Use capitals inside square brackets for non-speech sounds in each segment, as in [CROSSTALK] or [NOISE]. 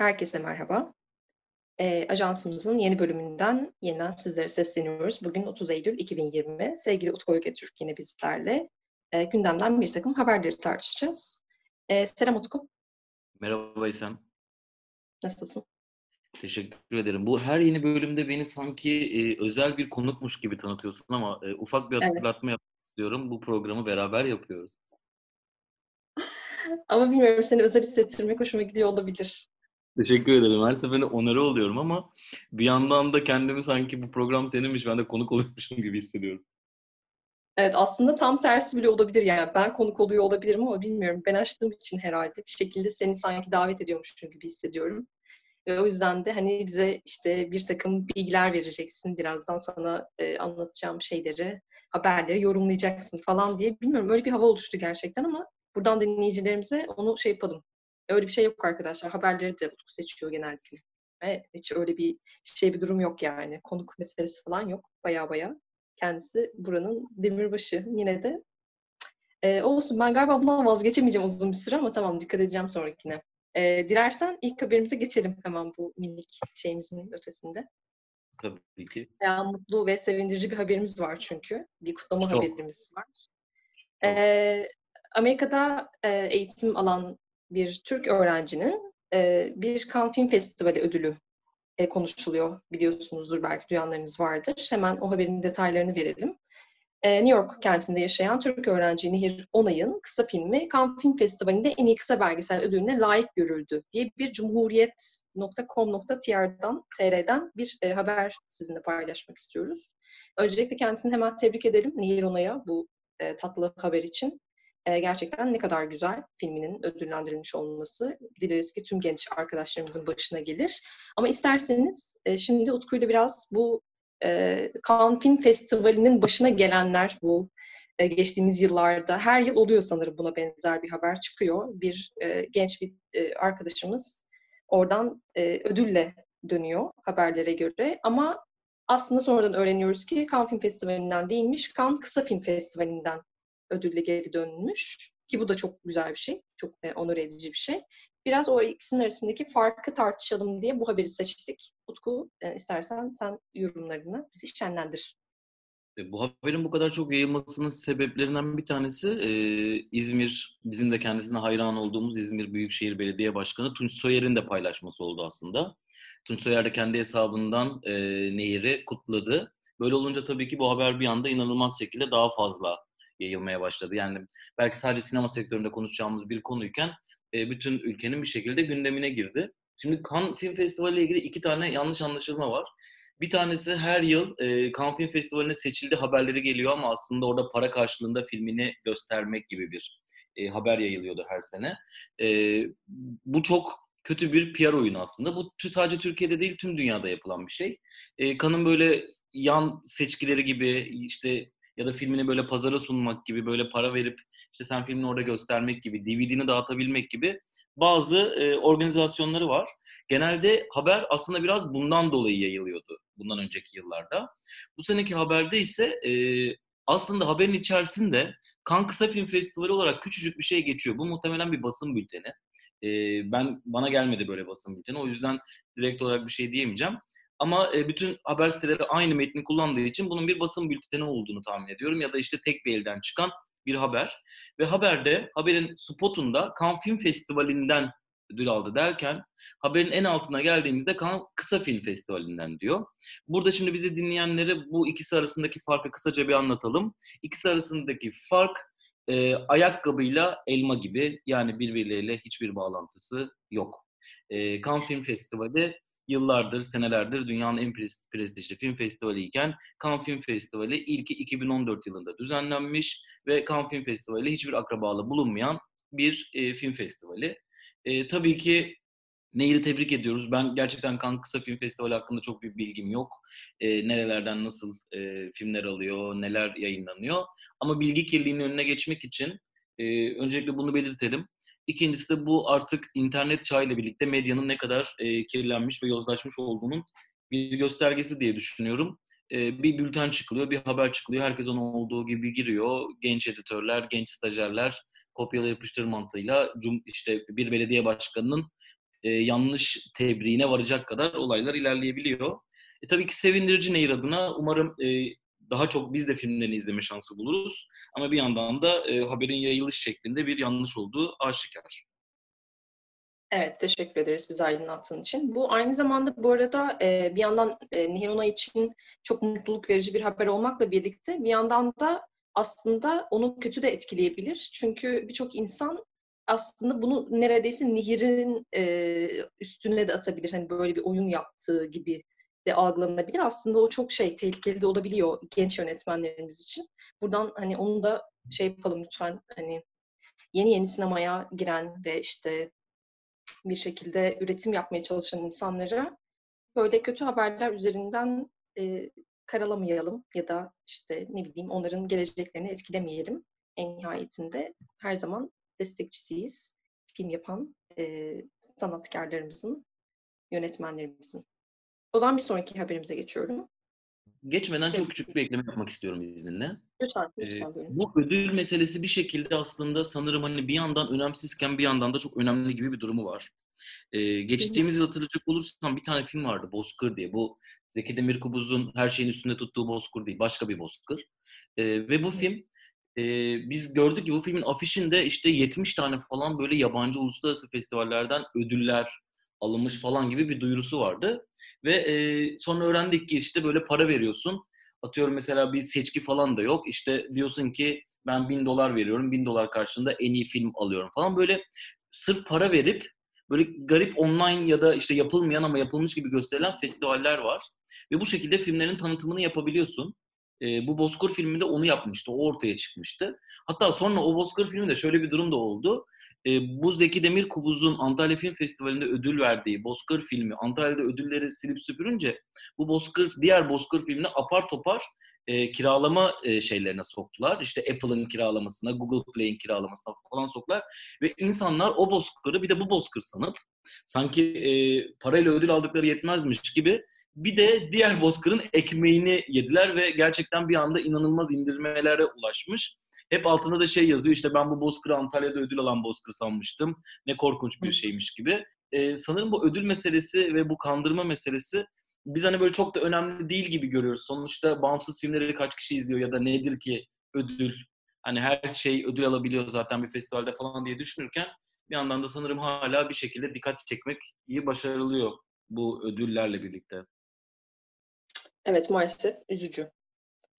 Herkese merhaba. E, ajansımızın yeni bölümünden yeniden sizlere sesleniyoruz. Bugün 30 Eylül 2020. Sevgili Utku Ögetürk yine bizlerle. E, gündemden bir takım haberleri tartışacağız. E, selam Utku. Merhaba İsem. Nasılsın? Teşekkür ederim. Bu her yeni bölümde beni sanki e, özel bir konukmuş gibi tanıtıyorsun ama e, ufak bir hatırlatma evet. yapmak istiyorum. Bu programı beraber yapıyoruz. [LAUGHS] ama bilmiyorum seni özel hissettirmek hoşuma gidiyor olabilir. Teşekkür ederim. Her seferinde onarı oluyorum ama bir yandan da kendimi sanki bu program seninmiş, ben de konuk [LAUGHS] oluyormuşum gibi hissediyorum. Evet aslında tam tersi bile olabilir yani. Ben konuk oluyor olabilirim ama bilmiyorum. Ben açtığım için herhalde bir şekilde seni sanki davet ediyormuşum gibi hissediyorum. Ve o yüzden de hani bize işte bir takım bilgiler vereceksin. Birazdan sana e, anlatacağım şeyleri, haberleri yorumlayacaksın falan diye. Bilmiyorum öyle bir hava oluştu gerçekten ama buradan dinleyicilerimize onu şey yapalım. Öyle bir şey yok arkadaşlar. Haberleri de Utku seçiyor genellikle. Ve hiç öyle bir şey bir durum yok yani. Konuk meselesi falan yok. Baya baya. Kendisi buranın demirbaşı. Yine de e, olsun. Ben galiba bundan vazgeçemeyeceğim uzun bir süre ama tamam dikkat edeceğim sonrakine. E, dilersen ilk haberimize geçelim hemen bu minik şeyimizin ötesinde. Tabii ki. Yani mutlu ve sevindirici bir haberimiz var çünkü. Bir kutlama Çok. haberimiz var. E, Amerika'da e, eğitim alan bir Türk öğrencinin e, bir Cannes Film Festivali ödülü e, konuşuluyor. Biliyorsunuzdur belki duyanlarınız vardır. Hemen o haberin detaylarını verelim. E, New York kentinde yaşayan Türk öğrenci Nehir Onay'ın kısa filmi Cannes Film Festivali'nde en iyi kısa belgesel ödülüne layık görüldü diye bir cumhuriyet.com.tr'den TR'den bir e, haber sizinle paylaşmak istiyoruz. Öncelikle kendisini hemen tebrik edelim Nehir Onay'a bu e, tatlı haber için e, gerçekten ne kadar güzel filminin ödüllendirilmiş olması. Dileriz ki tüm genç arkadaşlarımızın başına gelir. Ama isterseniz e, şimdi Utku ile biraz bu e, Cannes Film Festivali'nin başına gelenler bu e, geçtiğimiz yıllarda her yıl oluyor sanırım buna benzer bir haber çıkıyor. Bir e, genç bir e, arkadaşımız oradan e, ödülle dönüyor haberlere göre ama aslında sonradan öğreniyoruz ki Cannes Film Festivali'nden değilmiş, Cannes Kısa Film Festivali'nden ödülle geri dönmüş. Ki bu da çok güzel bir şey. Çok e, onur edici bir şey. Biraz o ikisinin arasındaki farkı tartışalım diye bu haberi seçtik. Utku e, istersen sen yorumlarını bizi şenlendir. E, bu haberin bu kadar çok yayılmasının sebeplerinden bir tanesi e, İzmir, bizim de kendisine hayran olduğumuz İzmir Büyükşehir Belediye Başkanı Tunç Soyer'in de paylaşması oldu aslında. Tunç Soyer de kendi hesabından e, Nehir'i kutladı. Böyle olunca tabii ki bu haber bir anda inanılmaz şekilde daha fazla yayılmaya başladı. Yani belki sadece sinema sektöründe konuşacağımız bir konuyken e, bütün ülkenin bir şekilde gündemine girdi. Şimdi Cannes Film Festivali ile ilgili iki tane yanlış anlaşılma var. Bir tanesi her yıl e, Cannes Film Festivali'ne seçildi haberleri geliyor ama aslında orada para karşılığında filmini göstermek gibi bir e, haber yayılıyordu her sene. E, bu çok kötü bir PR oyunu aslında. Bu sadece Türkiye'de değil tüm dünyada yapılan bir şey. E, Cannes'ın böyle yan seçkileri gibi işte ya da filmini böyle pazara sunmak gibi böyle para verip işte sen filmini orada göstermek gibi DVD'ni dağıtabilmek gibi bazı e, organizasyonları var. Genelde haber aslında biraz bundan dolayı yayılıyordu bundan önceki yıllarda. Bu seneki haberde ise e, aslında haberin içerisinde Kan Kısa Film Festivali olarak küçücük bir şey geçiyor. Bu muhtemelen bir basın bülteni. E, ben bana gelmedi böyle basın bülteni. O yüzden direkt olarak bir şey diyemeyeceğim. Ama e, bütün haber siteleri aynı metni kullandığı için bunun bir basın bülteni olduğunu tahmin ediyorum. Ya da işte tek bir elden çıkan bir haber. Ve haberde, haberin spotunda Cannes Film Festivali'nden ödül aldı derken haberin en altına geldiğimizde Cannes Kısa Film Festivali'nden diyor. Burada şimdi bizi dinleyenlere bu ikisi arasındaki farkı kısaca bir anlatalım. İkisi arasındaki fark e, ayakkabıyla elma gibi yani birbirleriyle hiçbir bağlantısı yok. E, Cannes Film Festivali yıllardır, senelerdir dünyanın en prestijli film festivali iken Cannes Film Festivali ilki 2014 yılında düzenlenmiş ve Cannes Film Festivali hiçbir akrabalı bulunmayan bir e, film festivali. E, tabii ki Nehir'i tebrik ediyoruz. Ben gerçekten Cannes Kısa Film Festivali hakkında çok bir bilgim yok. E, nerelerden nasıl e, filmler alıyor, neler yayınlanıyor. Ama bilgi kirliliğinin önüne geçmek için e, öncelikle bunu belirtelim. İkincisi de bu artık internet çağıyla birlikte medyanın ne kadar e, kirlenmiş ve yozlaşmış olduğunun bir göstergesi diye düşünüyorum. E, bir bülten çıkılıyor, bir haber çıkılıyor. Herkes onun olduğu gibi giriyor. Genç editörler, genç stajyerler kopyala yapıştır mantığıyla işte bir belediye başkanının e, yanlış tebriğine varacak kadar olaylar ilerleyebiliyor. E, tabii ki sevindirici Nehir adına umarım e, daha çok biz de filmlerini izleme şansı buluruz. Ama bir yandan da e, haberin yayılış şeklinde bir yanlış olduğu aşikar. Evet, teşekkür ederiz bizi aydınlattığın için. Bu aynı zamanda bu arada e, bir yandan e, Nehir Onay için çok mutluluk verici bir haber olmakla birlikte bir yandan da aslında onu kötü de etkileyebilir. Çünkü birçok insan aslında bunu neredeyse Nehir'in e, üstüne de atabilir. Hani böyle bir oyun yaptığı gibi de algılanabilir. Aslında o çok şey tehlikeli de olabiliyor genç yönetmenlerimiz için. Buradan hani onu da şey yapalım lütfen hani yeni yeni sinemaya giren ve işte bir şekilde üretim yapmaya çalışan insanlara böyle kötü haberler üzerinden e, karalamayalım ya da işte ne bileyim onların geleceklerini etkilemeyelim. En nihayetinde her zaman destekçisiyiz. Film yapan e, sanatkarlarımızın, yönetmenlerimizin. O zaman bir sonraki haberimize geçiyorum. Geçmeden çok küçük bir ekleme yapmak istiyorum izninle. Lütfen, lütfen ee, bu ödül meselesi bir şekilde aslında sanırım hani bir yandan önemsizken bir yandan da çok önemli gibi bir durumu var. Ee, geçtiğimiz yıl hatırlayacak olursam bir tane film vardı Bozkır diye. Bu Zeki Demirkubuz'un her şeyin üstünde tuttuğu Bozkır değil, başka bir Bozkır. Ee, ve bu film e, biz gördük ki bu filmin afişinde işte 70 tane falan böyle yabancı uluslararası festivallerden ödüller alınmış falan gibi bir duyurusu vardı. Ve e, sonra öğrendik ki işte böyle para veriyorsun. Atıyorum mesela bir seçki falan da yok. İşte diyorsun ki ben bin dolar veriyorum. Bin dolar karşılığında en iyi film alıyorum falan. Böyle sırf para verip böyle garip online ya da işte yapılmayan ama yapılmış gibi gösterilen festivaller var. Ve bu şekilde filmlerin tanıtımını yapabiliyorsun. E, bu Bozkır filminde onu yapmıştı. O ortaya çıkmıştı. Hatta sonra o Bozkır filminde şöyle bir durum da oldu. E, bu Zeki Demirkubuz'un Antalya Film Festivali'nde ödül verdiği Bozkır filmi Antalya'da ödülleri silip süpürünce bu Bozkır, diğer Bozkır filmini apar topar e, kiralama e, şeylerine soktular. İşte Apple'ın kiralamasına, Google Play'in kiralamasına falan soktular. Ve insanlar o Bozkır'ı bir de bu Bozkır sanıp sanki e, parayla ödül aldıkları yetmezmiş gibi bir de diğer Bozkır'ın ekmeğini yediler ve gerçekten bir anda inanılmaz indirmelere ulaşmış. Hep altında da şey yazıyor işte ben bu Bozkır'ı Antalya'da ödül alan Bozkır sanmıştım. Ne korkunç bir şeymiş gibi. Ee, sanırım bu ödül meselesi ve bu kandırma meselesi biz hani böyle çok da önemli değil gibi görüyoruz. Sonuçta bağımsız filmleri kaç kişi izliyor ya da nedir ki ödül? Hani her şey ödül alabiliyor zaten bir festivalde falan diye düşünürken bir yandan da sanırım hala bir şekilde dikkat çekmek iyi başarılıyor bu ödüllerle birlikte. Evet maalesef üzücü.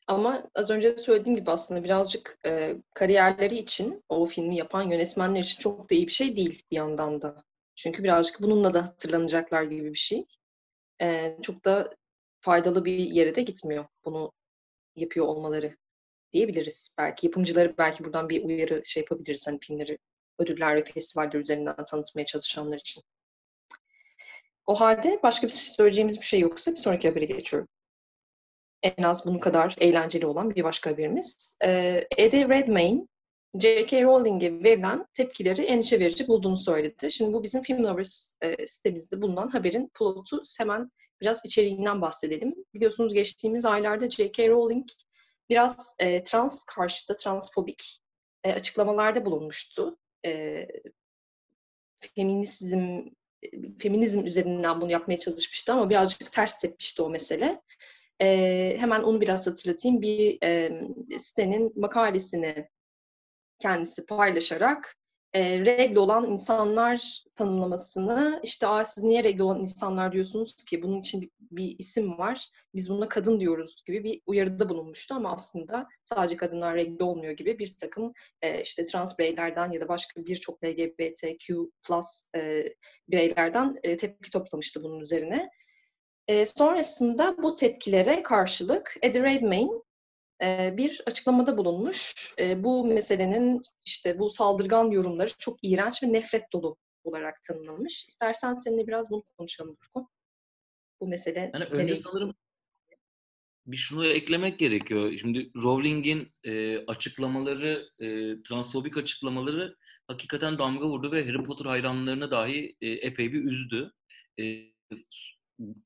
Ama az önce söylediğim gibi aslında birazcık e, kariyerleri için, o filmi yapan yönetmenler için çok da iyi bir şey değil bir yandan da. Çünkü birazcık bununla da hatırlanacaklar gibi bir şey. E, çok da faydalı bir yere de gitmiyor bunu yapıyor olmaları diyebiliriz. Belki yapımcıları belki buradan bir uyarı şey yapabiliriz. Hani filmleri ödüller ve festivaller üzerinden tanıtmaya çalışanlar için. O halde başka bir şey söyleyeceğimiz bir şey yoksa bir sonraki habere geçiyorum en az bunun kadar eğlenceli olan bir başka haberimiz. Ee, Eddie Redmayne, J.K. Rowling'e verilen tepkileri endişe verici bulduğunu söyledi. Şimdi bu bizim Film Lovers e, sitemizde bulunan haberin plotu hemen biraz içeriğinden bahsedelim. Biliyorsunuz geçtiğimiz aylarda J.K. Rowling biraz e, trans karşıtı, transfobik e, açıklamalarda bulunmuştu. E, feminizm feminizm üzerinden bunu yapmaya çalışmıştı ama birazcık ters tepmişti o mesele. E, hemen onu biraz hatırlatayım. Bir e, sitenin makalesini kendisi paylaşarak e, regl olan insanlar tanımlamasını işte Aa, siz niye regl olan insanlar diyorsunuz ki bunun için bir, bir isim var biz buna kadın diyoruz gibi bir uyarıda bulunmuştu ama aslında sadece kadınlar regl olmuyor gibi bir takım e, işte trans bireylerden ya da başka birçok LGBTQ plus e, bireylerden e, tepki toplamıştı bunun üzerine. E, sonrasında bu tepkilere karşılık Eddie Redmayne e, bir açıklamada bulunmuş. E, bu meselenin işte bu saldırgan yorumları çok iğrenç ve nefret dolu olarak tanımlanmış. İstersen seninle biraz bunu konuşalım Furkan. Bu mesele. Yani önce sanırım bir şunu eklemek gerekiyor. Şimdi Rowling'in e, açıklamaları, e, transfobik açıklamaları hakikaten damga vurdu ve Harry Potter hayranlarını dahi e, epey bir üzdü. E,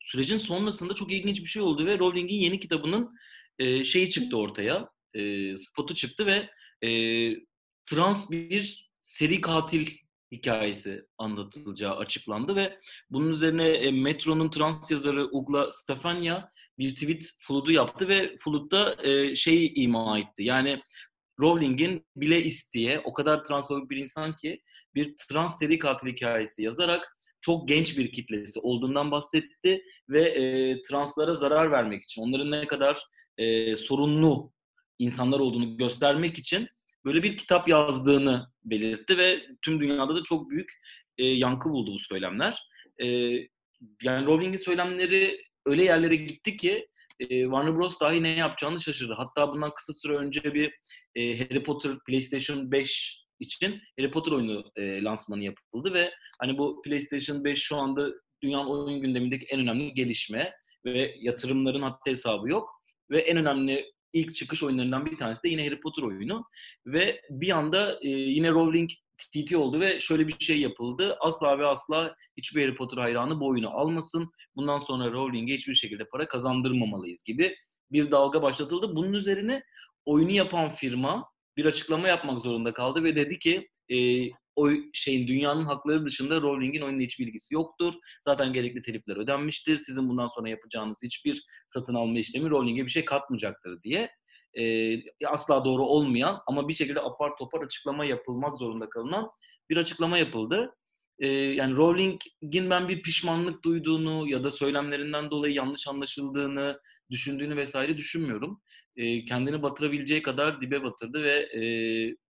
sürecin sonrasında çok ilginç bir şey oldu ve Rowling'in yeni kitabının e, şeyi çıktı ortaya, e, spotu çıktı ve e, trans bir seri katil hikayesi anlatılacağı açıklandı ve bunun üzerine e, Metro'nun trans yazarı Ugla Stefania bir tweet flood'u yaptı ve flood'da e, şeyi ima etti. Yani Rowling'in bile isteye o kadar transfobik bir insan ki bir trans seri katil hikayesi yazarak çok genç bir kitlesi olduğundan bahsetti ve e, translara zarar vermek için, onların ne kadar e, sorunlu insanlar olduğunu göstermek için böyle bir kitap yazdığını belirtti ve tüm dünyada da çok büyük e, yankı buldu bu söylemler. E, yani Rowling'in söylemleri öyle yerlere gitti ki e, Warner Bros. dahi ne yapacağını şaşırdı. Hatta bundan kısa süre önce bir e, Harry Potter PlayStation 5 için Harry Potter oyunu e, lansmanı yapıldı ve hani bu PlayStation 5 şu anda dünyanın oyun gündemindeki en önemli gelişme ve yatırımların hatta hesabı yok ve en önemli ilk çıkış oyunlarından bir tanesi de yine Harry Potter oyunu ve bir anda e, yine Rowling TT oldu ve şöyle bir şey yapıldı. Asla ve asla hiçbir Harry Potter hayranı bu oyunu almasın. Bundan sonra Rowling'e hiçbir şekilde para kazandırmamalıyız gibi bir dalga başlatıldı. Bunun üzerine oyunu yapan firma bir açıklama yapmak zorunda kaldı ve dedi ki e, o şeyin dünyanın hakları dışında Rowling'in oyunla hiçbir ilgisi yoktur. Zaten gerekli telifler ödenmiştir. Sizin bundan sonra yapacağınız hiçbir satın alma işlemi Rowling'e bir şey katmayacaktır diye e, asla doğru olmayan ama bir şekilde apar topar açıklama yapılmak zorunda kalınan bir açıklama yapıldı. E, yani Rowling'in ben bir pişmanlık duyduğunu ya da söylemlerinden dolayı yanlış anlaşıldığını düşündüğünü vesaire düşünmüyorum. E, kendini batırabileceği kadar dibe batırdı ve e,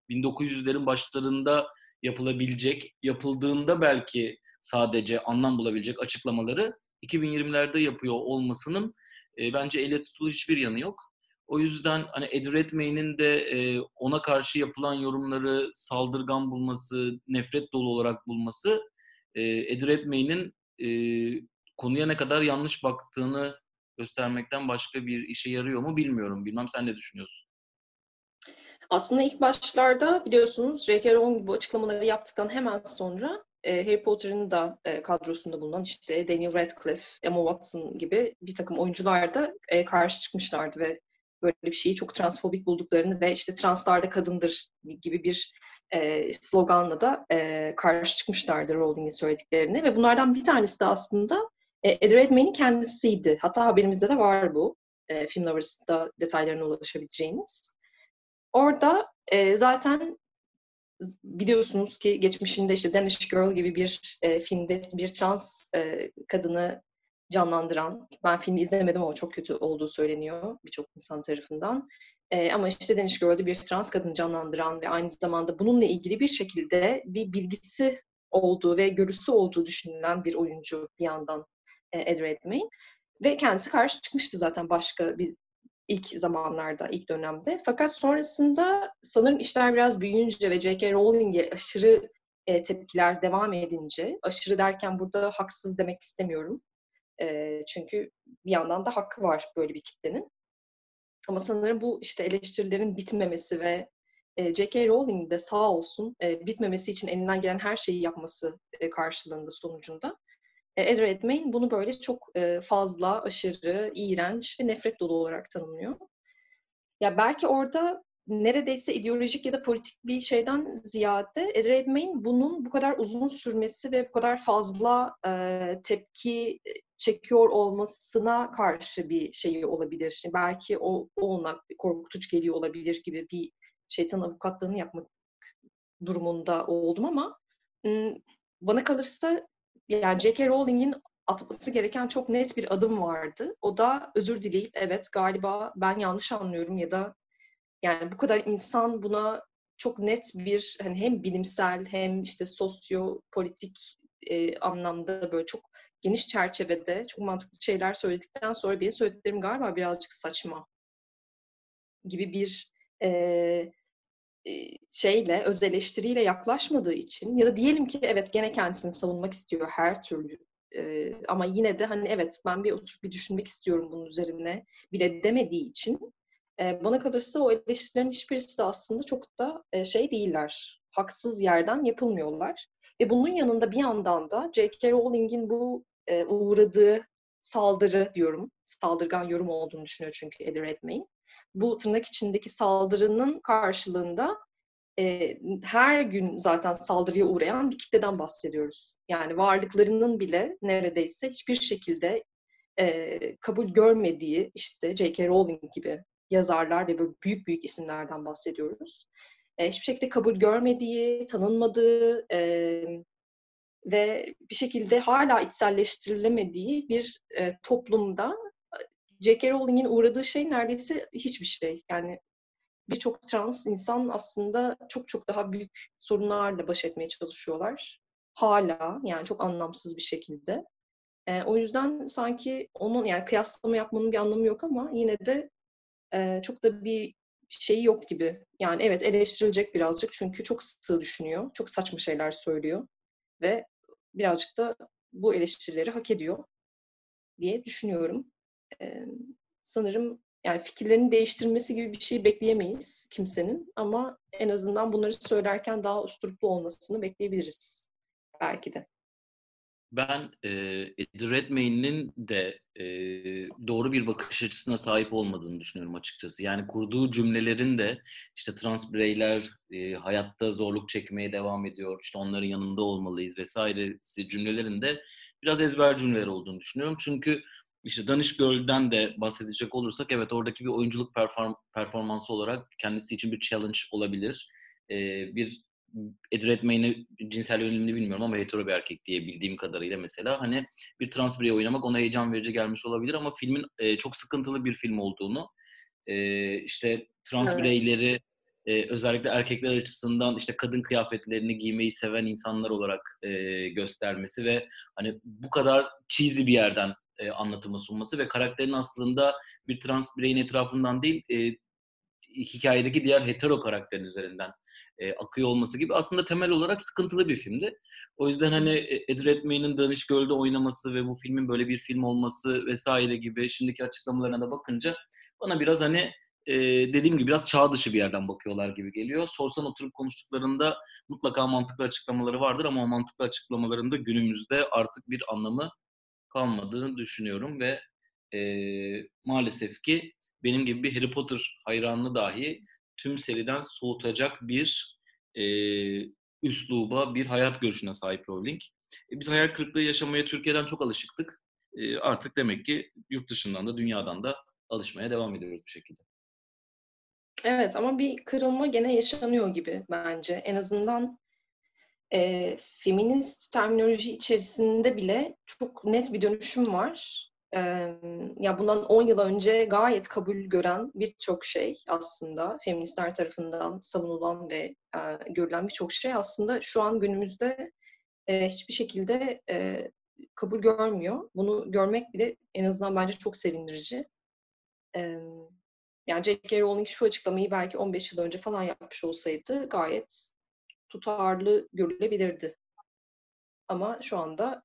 1900'lerin başlarında yapılabilecek, yapıldığında belki sadece anlam bulabilecek açıklamaları 2020'lerde yapıyor olmasının e, bence elle tutulur hiçbir yanı yok. O yüzden hani Ed Redmayne'in de e, ona karşı yapılan yorumları saldırgan bulması, nefret dolu olarak bulması e, Ed Redmayne'in e, konuya ne kadar yanlış baktığını göstermekten başka bir işe yarıyor mu bilmiyorum. Bilmem sen ne düşünüyorsun? Aslında ilk başlarda biliyorsunuz J.K. Rowling bu açıklamaları yaptıktan hemen sonra e, Harry Potter'ın da e, kadrosunda bulunan işte Daniel Radcliffe, Emma Watson gibi bir takım oyuncular da e, karşı çıkmışlardı ve böyle bir şeyi çok transfobik bulduklarını ve işte translar da kadındır gibi bir e, sloganla da e, karşı çıkmışlardı Rowling'in söylediklerine ve bunlardan bir tanesi de aslında e, Ed Redmayne'in kendisiydi. Hatta haberimizde de var bu. E, Film Lovers'da detaylarına ulaşabileceğiniz. Orada e, zaten biliyorsunuz ki geçmişinde işte Danish Girl gibi bir e, filmde bir trans e, kadını canlandıran, ben filmi izlemedim ama çok kötü olduğu söyleniyor birçok insan tarafından. E, ama işte Danish Girl'de bir trans kadını canlandıran ve aynı zamanda bununla ilgili bir şekilde bir bilgisi olduğu ve görüsü olduğu düşünülen bir oyuncu bir yandan e, Ed Redmayne. Ve kendisi karşı çıkmıştı zaten başka bir ilk zamanlarda, ilk dönemde. Fakat sonrasında sanırım işler biraz büyüyünce ve J.K. Rowling'e aşırı e, tepkiler devam edince, aşırı derken burada haksız demek istemiyorum. E, çünkü bir yandan da hakkı var böyle bir kitlenin. Ama sanırım bu işte eleştirilerin bitmemesi ve e, J.K. Rowling de sağ olsun bitmemesi için elinden gelen her şeyi yapması karşılığında sonucunda Ed Redmayne bunu böyle çok e, fazla, aşırı, iğrenç ve nefret dolu olarak tanımlıyor. Ya belki orada neredeyse ideolojik ya da politik bir şeyden ziyade Ed Redmayne bunun bu kadar uzun sürmesi ve bu kadar fazla e, tepki çekiyor olmasına karşı bir şey olabilir. Belki o, o ona korkutucu geliyor olabilir gibi bir şeytan avukatlığını yapmak durumunda oldum ama bana kalırsa yani J.K. Rowling'in atması gereken çok net bir adım vardı. O da özür dileyip evet galiba ben yanlış anlıyorum ya da yani bu kadar insan buna çok net bir hani hem bilimsel hem işte sosyopolitik e, anlamda böyle çok geniş çerçevede çok mantıklı şeyler söyledikten sonra benim söylediklerim galiba birazcık saçma gibi bir e, şeyle, öz eleştiriyle yaklaşmadığı için ya da diyelim ki evet gene kendisini savunmak istiyor her türlü e, ama yine de hani evet ben bir oturup bir düşünmek istiyorum bunun üzerine bile demediği için e, bana kalırsa o eleştirilerin hiçbirisi de aslında çok da e, şey değiller. Haksız yerden yapılmıyorlar. Ve bunun yanında bir yandan da J.K. Rowling'in bu e, uğradığı saldırı diyorum, saldırgan yorum olduğunu düşünüyor çünkü Eddie Redmayne bu tırnak içindeki saldırının karşılığında e, her gün zaten saldırıya uğrayan bir kitleden bahsediyoruz. Yani varlıklarının bile neredeyse hiçbir şekilde e, kabul görmediği işte J.K. Rowling gibi yazarlar ve böyle büyük büyük isimlerden bahsediyoruz. E, hiçbir şekilde kabul görmediği, tanınmadığı e, ve bir şekilde hala içselleştirilemediği bir e, toplumda J.K. Rowling'in uğradığı şey neredeyse hiçbir şey. Yani birçok trans insan aslında çok çok daha büyük sorunlarla baş etmeye çalışıyorlar. Hala yani çok anlamsız bir şekilde. E, o yüzden sanki onun yani kıyaslama yapmanın bir anlamı yok ama yine de e, çok da bir şeyi yok gibi. Yani evet eleştirilecek birazcık çünkü çok sığ düşünüyor. Çok saçma şeyler söylüyor. Ve birazcık da bu eleştirileri hak ediyor diye düşünüyorum. Sanırım yani fikirlerini değiştirmesi gibi bir şey bekleyemeyiz kimsenin ama en azından bunları söylerken daha usturuplu olmasını bekleyebiliriz belki de. Ben e, Eddie Redmayne'in de e, doğru bir bakış açısına sahip olmadığını düşünüyorum açıkçası. Yani kurduğu cümlelerin de işte trans bireyler e, hayatta zorluk çekmeye devam ediyor, işte onların yanında olmalıyız vesairesi cümlelerin de biraz ezber cümleler olduğunu düşünüyorum. Çünkü işte Danish Girl'den de bahsedecek olursak evet oradaki bir oyunculuk perform performansı olarak kendisi için bir challenge olabilir. E, bir Eddie Redmayne'i cinsel yönelimini bilmiyorum ama hetero bir erkek diye bildiğim kadarıyla mesela hani bir trans birey oynamak ona heyecan verici gelmiş olabilir ama filmin e, çok sıkıntılı bir film olduğunu e, işte trans evet. bireyleri e, özellikle erkekler açısından işte kadın kıyafetlerini giymeyi seven insanlar olarak e, göstermesi ve hani bu kadar cheesy bir yerden e, anlatımı sunması ve karakterin aslında bir trans bireyin etrafından değil e, hikayedeki diğer hetero karakterin üzerinden e, akıyor olması gibi aslında temel olarak sıkıntılı bir filmdi. O yüzden hani e, Ed Redmayne'in Danish Girl'de oynaması ve bu filmin böyle bir film olması vesaire gibi şimdiki açıklamalarına da bakınca bana biraz hani e, dediğim gibi biraz çağ dışı bir yerden bakıyorlar gibi geliyor. Sorsan oturup konuştuklarında mutlaka mantıklı açıklamaları vardır ama o mantıklı açıklamalarında günümüzde artık bir anlamı kalmadığını düşünüyorum ve e, maalesef ki benim gibi bir Harry Potter hayranını dahi tüm seriden soğutacak bir e, üsluba, bir hayat görüşüne sahip Rowling. E, biz hayal kırıklığı yaşamaya Türkiye'den çok alışıktık. E, artık demek ki yurt dışından da dünyadan da alışmaya devam ediyoruz bu şekilde. Evet ama bir kırılma gene yaşanıyor gibi bence. En azından e, feminist terminoloji içerisinde bile çok net bir dönüşüm var ya bundan 10 yıl önce gayet kabul gören birçok şey aslında feministler tarafından savunulan ve e, görülen birçok şey aslında şu an günümüzde e, hiçbir şekilde e, kabul görmüyor. Bunu görmek bile en azından bence çok sevindirici. E, yani J.K. Rowling şu açıklamayı belki 15 yıl önce falan yapmış olsaydı gayet tutarlı görülebilirdi. Ama şu anda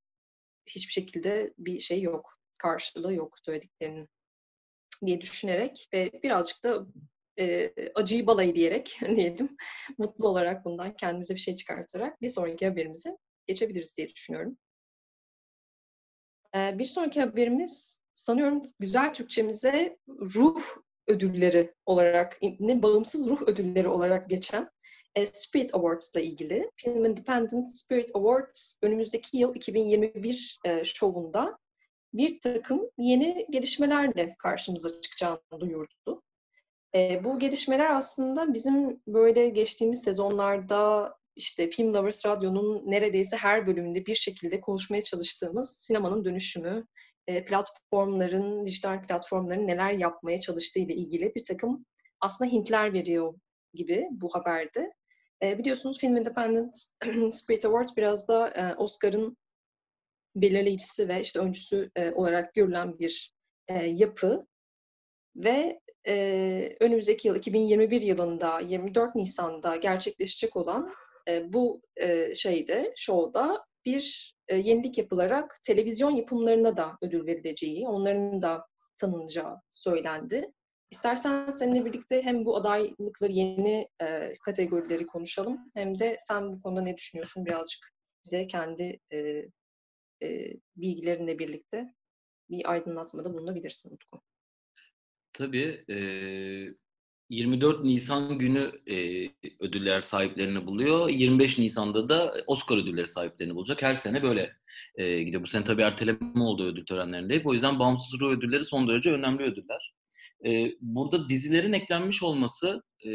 hiçbir şekilde bir şey yok karşılığı yok söylediklerinin diye düşünerek ve birazcık da e, acıyı balayı diyerek [LAUGHS] diyelim mutlu olarak bundan kendimize bir şey çıkartarak bir sonraki haberimize geçebiliriz diye düşünüyorum. E, bir sonraki haberimiz sanıyorum güzel Türkçemize ruh ödülleri olarak, ne bağımsız ruh ödülleri olarak geçen e, Spirit Awards ile ilgili. Film Independent Spirit Awards önümüzdeki yıl 2021 e, şovunda bir takım yeni gelişmelerle karşımıza çıkacağını duyurdu. E, bu gelişmeler aslında bizim böyle geçtiğimiz sezonlarda işte Film Lovers Radyo'nun neredeyse her bölümünde bir şekilde konuşmaya çalıştığımız sinemanın dönüşümü, platformların, dijital platformların neler yapmaya çalıştığı ile ilgili bir takım aslında hintler veriyor gibi bu haberde. E, biliyorsunuz Film Independent [CLEARS THROAT] Spirit Awards biraz da e, Oscar'ın belirleyicisi ve işte öncüsü e, olarak görülen bir e, yapı ve e, önümüzdeki yıl 2021 yılında 24 Nisan'da gerçekleşecek olan e, bu e, şeyde, şovda bir e, yenilik yapılarak televizyon yapımlarına da ödül verileceği, onların da tanınacağı söylendi. İstersen seninle birlikte hem bu adaylıkları, yeni e, kategorileri konuşalım hem de sen bu konuda ne düşünüyorsun birazcık bize kendi e, e, bilgilerinle birlikte bir aydınlatmada bulunabilirsin Utku. Tabii. E, 24 Nisan günü e, ödüller sahiplerini buluyor. 25 Nisan'da da Oscar ödülleri sahiplerini bulacak. Her sene böyle e, gidiyor. Bu sene tabii erteleme oldu ödül törenlerinde. O yüzden bağımsız ruh ödülleri son derece önemli ödüller. E, burada dizilerin eklenmiş olması e,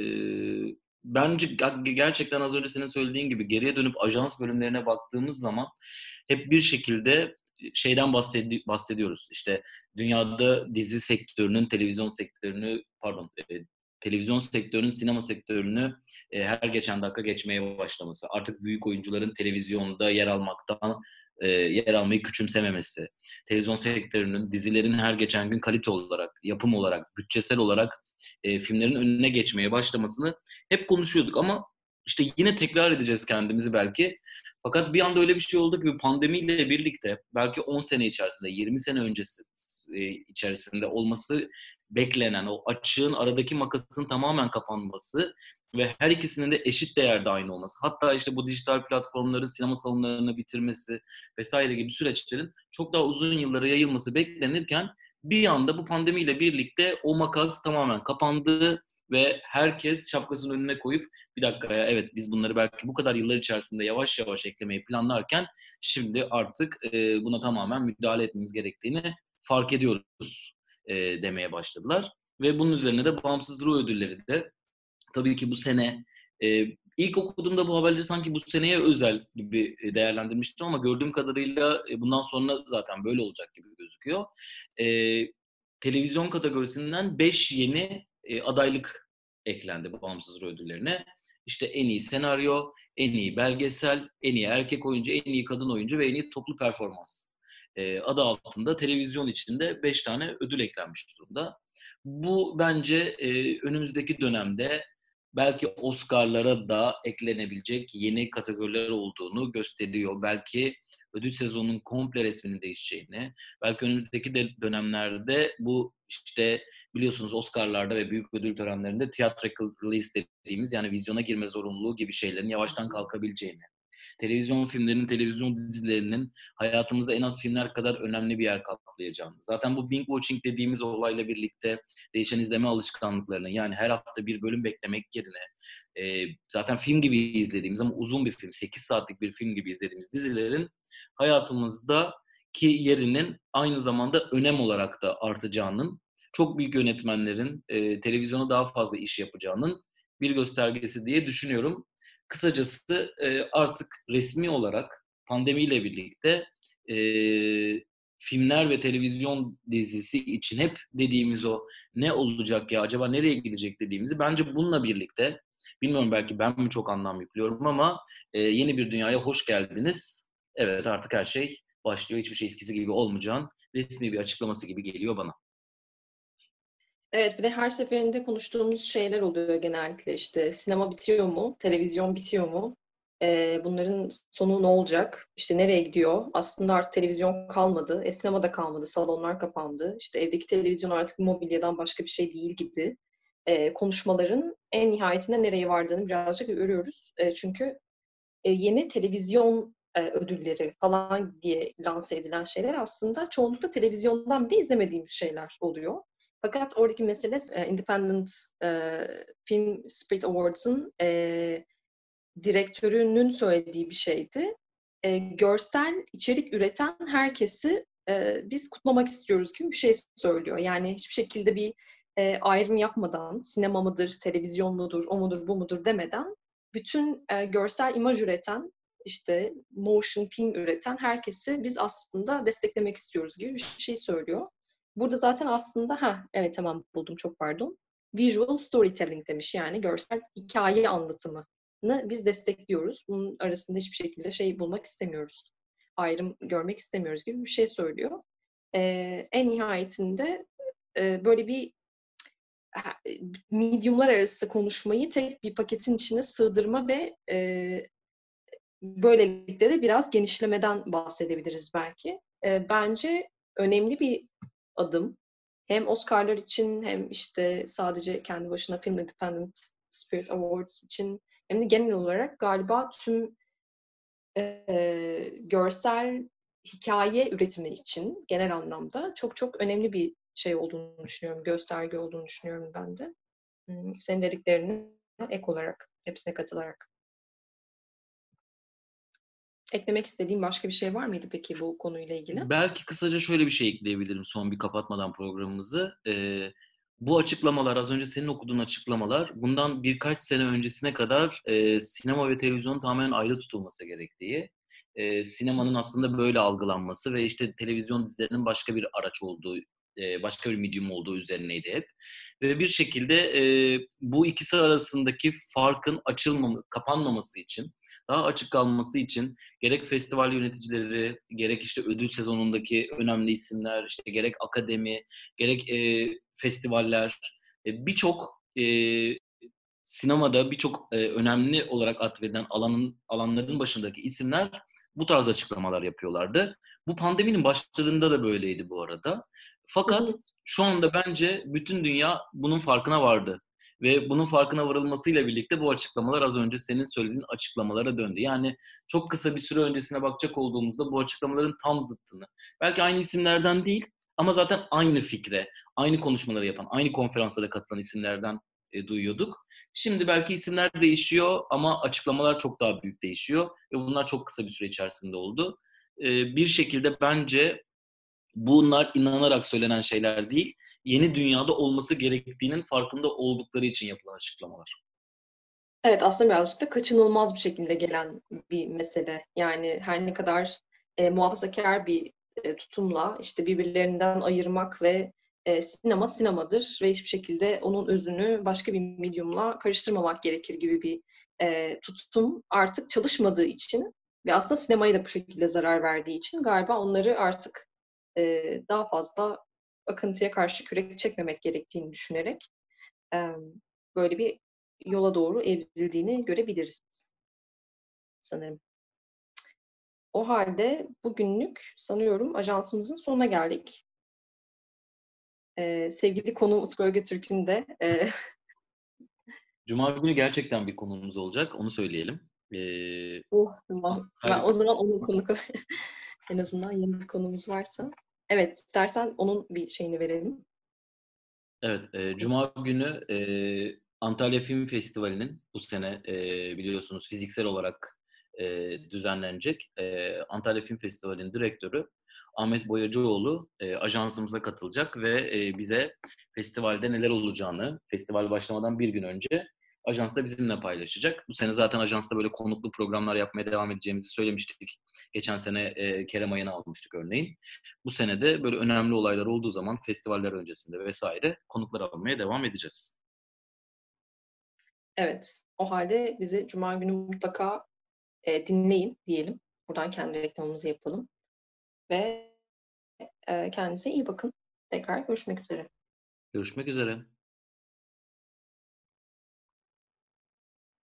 bence gerçekten az önce senin söylediğin gibi geriye dönüp ajans bölümlerine baktığımız zaman hep bir şekilde şeyden bahsedi- bahsediyoruz. İşte dünyada dizi sektörünün, televizyon sektörünü, pardon, e, televizyon sektörünün sinema sektörünü e, her geçen dakika geçmeye başlaması. Artık büyük oyuncuların televizyonda yer almaktan e, yer almayı küçümsememesi. Televizyon sektörünün dizilerin her geçen gün kalite olarak, yapım olarak, bütçesel olarak e, filmlerin önüne geçmeye başlamasını hep konuşuyorduk ama işte yine tekrar edeceğiz kendimizi belki. Fakat bir anda öyle bir şey oldu ki pandemiyle birlikte belki 10 sene içerisinde, 20 sene öncesi e, içerisinde olması beklenen o açığın aradaki makasın tamamen kapanması ve her ikisinin de eşit değerde aynı olması. Hatta işte bu dijital platformların sinema salonlarını bitirmesi vesaire gibi süreçlerin çok daha uzun yıllara yayılması beklenirken bir anda bu pandemiyle birlikte o makas tamamen kapandı ve herkes şapkasının önüne koyup bir dakika ya evet biz bunları belki bu kadar yıllar içerisinde yavaş yavaş eklemeyi planlarken şimdi artık e, buna tamamen müdahale etmemiz gerektiğini fark ediyoruz e, demeye başladılar. Ve bunun üzerine de bağımsız ruh ödülleri de tabii ki bu sene e, ilk okuduğumda bu haberleri sanki bu seneye özel gibi değerlendirmiştim ama gördüğüm kadarıyla e, bundan sonra zaten böyle olacak gibi gözüküyor. E, televizyon kategorisinden 5 yeni e, adaylık eklendi bağımsız ödüllerine. İşte en iyi senaryo, en iyi belgesel, en iyi erkek oyuncu, en iyi kadın oyuncu ve en iyi toplu performans e, adı altında televizyon içinde 5 tane ödül eklenmiş durumda. Bu bence e, önümüzdeki dönemde belki Oscar'lara da eklenebilecek yeni kategoriler olduğunu gösteriyor. Belki ödül sezonunun komple resminin değişeceğini, belki önümüzdeki de dönemlerde bu işte biliyorsunuz Oscar'larda ve büyük ödül törenlerinde theatrical release dediğimiz yani vizyona girme zorunluluğu gibi şeylerin yavaştan kalkabileceğini, televizyon filmlerinin, televizyon dizilerinin hayatımızda en az filmler kadar önemli bir yer kaplayacağını. Zaten bu binge watching dediğimiz olayla birlikte değişen izleme alışkanlıklarını yani her hafta bir bölüm beklemek yerine e, zaten film gibi izlediğimiz ama uzun bir film, 8 saatlik bir film gibi izlediğimiz dizilerin hayatımızda ki yerinin aynı zamanda önem olarak da artacağının, çok büyük yönetmenlerin e, televizyona daha fazla iş yapacağının bir göstergesi diye düşünüyorum. Kısacası e, artık resmi olarak pandemiyle birlikte e, filmler ve televizyon dizisi için hep dediğimiz o ne olacak ya acaba nereye gidecek dediğimizi bence bununla birlikte bilmiyorum belki ben mi çok anlam yüklüyorum ama e, yeni bir dünyaya hoş geldiniz. Evet artık her şey başlıyor. Hiçbir şey eskisi gibi olmayacağın resmi bir açıklaması gibi geliyor bana. Evet, bir de her seferinde konuştuğumuz şeyler oluyor genellikle. İşte sinema bitiyor mu, televizyon bitiyor mu, ee, bunların sonu ne olacak, işte nereye gidiyor? Aslında artık televizyon kalmadı, e, sinema da kalmadı, salonlar kapandı, işte evdeki televizyon artık mobilyadan başka bir şey değil gibi. E, konuşmaların en nihayetinde nereye vardığını birazcık görüyoruz. E, çünkü e, yeni televizyon e, ödülleri falan diye lanse edilen şeyler aslında çoğunlukla televizyondan bile izlemediğimiz şeyler oluyor. Fakat oradaki mesele e, Independent e, Film Spirit Awards'ın e, direktörünün söylediği bir şeydi. Görsel içerik üreten herkesi biz kutlamak istiyoruz gibi bir şey söylüyor. Yani hiçbir şekilde bir ayrım yapmadan sinema mıdır, televizyon mudur, o mudur, bu mudur demeden bütün görsel imaj üreten işte motion film üreten herkesi biz aslında desteklemek istiyoruz gibi bir şey söylüyor. Burada zaten aslında ha evet tamam buldum çok pardon. Visual storytelling demiş yani görsel hikaye anlatımını biz destekliyoruz. Bunun arasında hiçbir şekilde şey bulmak istemiyoruz. Ayrım görmek istemiyoruz gibi bir şey söylüyor. Ee, en nihayetinde e, böyle bir mediumlar arası konuşmayı tek bir paketin içine sığdırma ve e, böylelikle de biraz genişlemeden bahsedebiliriz belki. E, bence önemli bir adım. Hem Oscar'lar için hem işte sadece kendi başına Film Independent Spirit Awards için hem de genel olarak galiba tüm e, görsel hikaye üretimi için genel anlamda çok çok önemli bir şey olduğunu düşünüyorum, gösterge olduğunu düşünüyorum ben de. senin dediklerini ek olarak, hepsine katılarak. Eklemek istediğim başka bir şey var mıydı peki bu konuyla ilgili? Belki kısaca şöyle bir şey ekleyebilirim son bir kapatmadan programımızı. Ee, bu açıklamalar, az önce senin okuduğun açıklamalar, bundan birkaç sene öncesine kadar e, sinema ve televizyonun tamamen ayrı tutulması gerektiği, e, sinemanın aslında böyle algılanması ve işte televizyon dizilerinin başka bir araç olduğu, e, başka bir medium olduğu üzerineydi hep. Ve bir şekilde e, bu ikisi arasındaki farkın açılmam kapanmaması için, daha açık kalması için gerek festival yöneticileri, gerek işte ödül sezonundaki önemli isimler, işte gerek akademi, gerek e, festivaller, e, birçok e, sinemada birçok e, önemli olarak atfedilen alanın alanların başındaki isimler bu tarz açıklamalar yapıyorlardı. Bu pandeminin başlarında da böyleydi bu arada. Fakat şu anda bence bütün dünya bunun farkına vardı. Ve bunun farkına varılmasıyla birlikte bu açıklamalar az önce senin söylediğin açıklamalara döndü. Yani çok kısa bir süre öncesine bakacak olduğumuzda bu açıklamaların tam zıttını. Belki aynı isimlerden değil ama zaten aynı fikre, aynı konuşmaları yapan, aynı konferanslara katılan isimlerden e, duyuyorduk. Şimdi belki isimler değişiyor ama açıklamalar çok daha büyük değişiyor ve bunlar çok kısa bir süre içerisinde oldu. E, bir şekilde bence bunlar inanarak söylenen şeyler değil, yeni dünyada olması gerektiğinin farkında oldukları için yapılan açıklamalar. Evet aslında birazcık da kaçınılmaz bir şekilde gelen bir mesele. Yani her ne kadar e, muhafazakar bir e, tutumla işte birbirlerinden ayırmak ve e, sinema sinemadır ve hiçbir şekilde onun özünü başka bir medyumla karıştırmamak gerekir gibi bir e, tutum artık çalışmadığı için ve aslında sinemaya da bu şekilde zarar verdiği için galiba onları artık e, daha fazla akıntıya karşı kürek çekmemek gerektiğini düşünerek e, böyle bir yola doğru evrildiğini görebiliriz sanırım. O halde bugünlük sanıyorum ajansımızın sonuna geldik. Ee, sevgili konu Utku Öge Türk'ün de e... [LAUGHS] Cuma günü gerçekten bir konumuz olacak. Onu söyleyelim. Ee, oh tamam. Ben o zaman onun konu [LAUGHS] en azından yeni bir konumuz varsa. Evet, istersen onun bir şeyini verelim. Evet, e, Cuma günü e, Antalya Film Festivali'nin bu sene e, biliyorsunuz fiziksel olarak e, düzenlenecek e, Antalya Film Festivali'nin direktörü Ahmet Boyacıoğlu e, ajansımıza katılacak ve e, bize festivalde neler olacağını, festival başlamadan bir gün önce ajansta bizimle paylaşacak. Bu sene zaten ajansta böyle konuklu programlar yapmaya devam edeceğimizi söylemiştik. Geçen sene e, Kerem Ayın'ı almıştık örneğin. Bu sene de böyle önemli olaylar olduğu zaman festivaller öncesinde vesaire konuklar almaya devam edeceğiz. Evet. O halde bizi Cuma günü mutlaka e, dinleyin diyelim. Buradan kendi reklamımızı yapalım. Ve e, kendinize iyi bakın. Tekrar görüşmek üzere. Görüşmek üzere.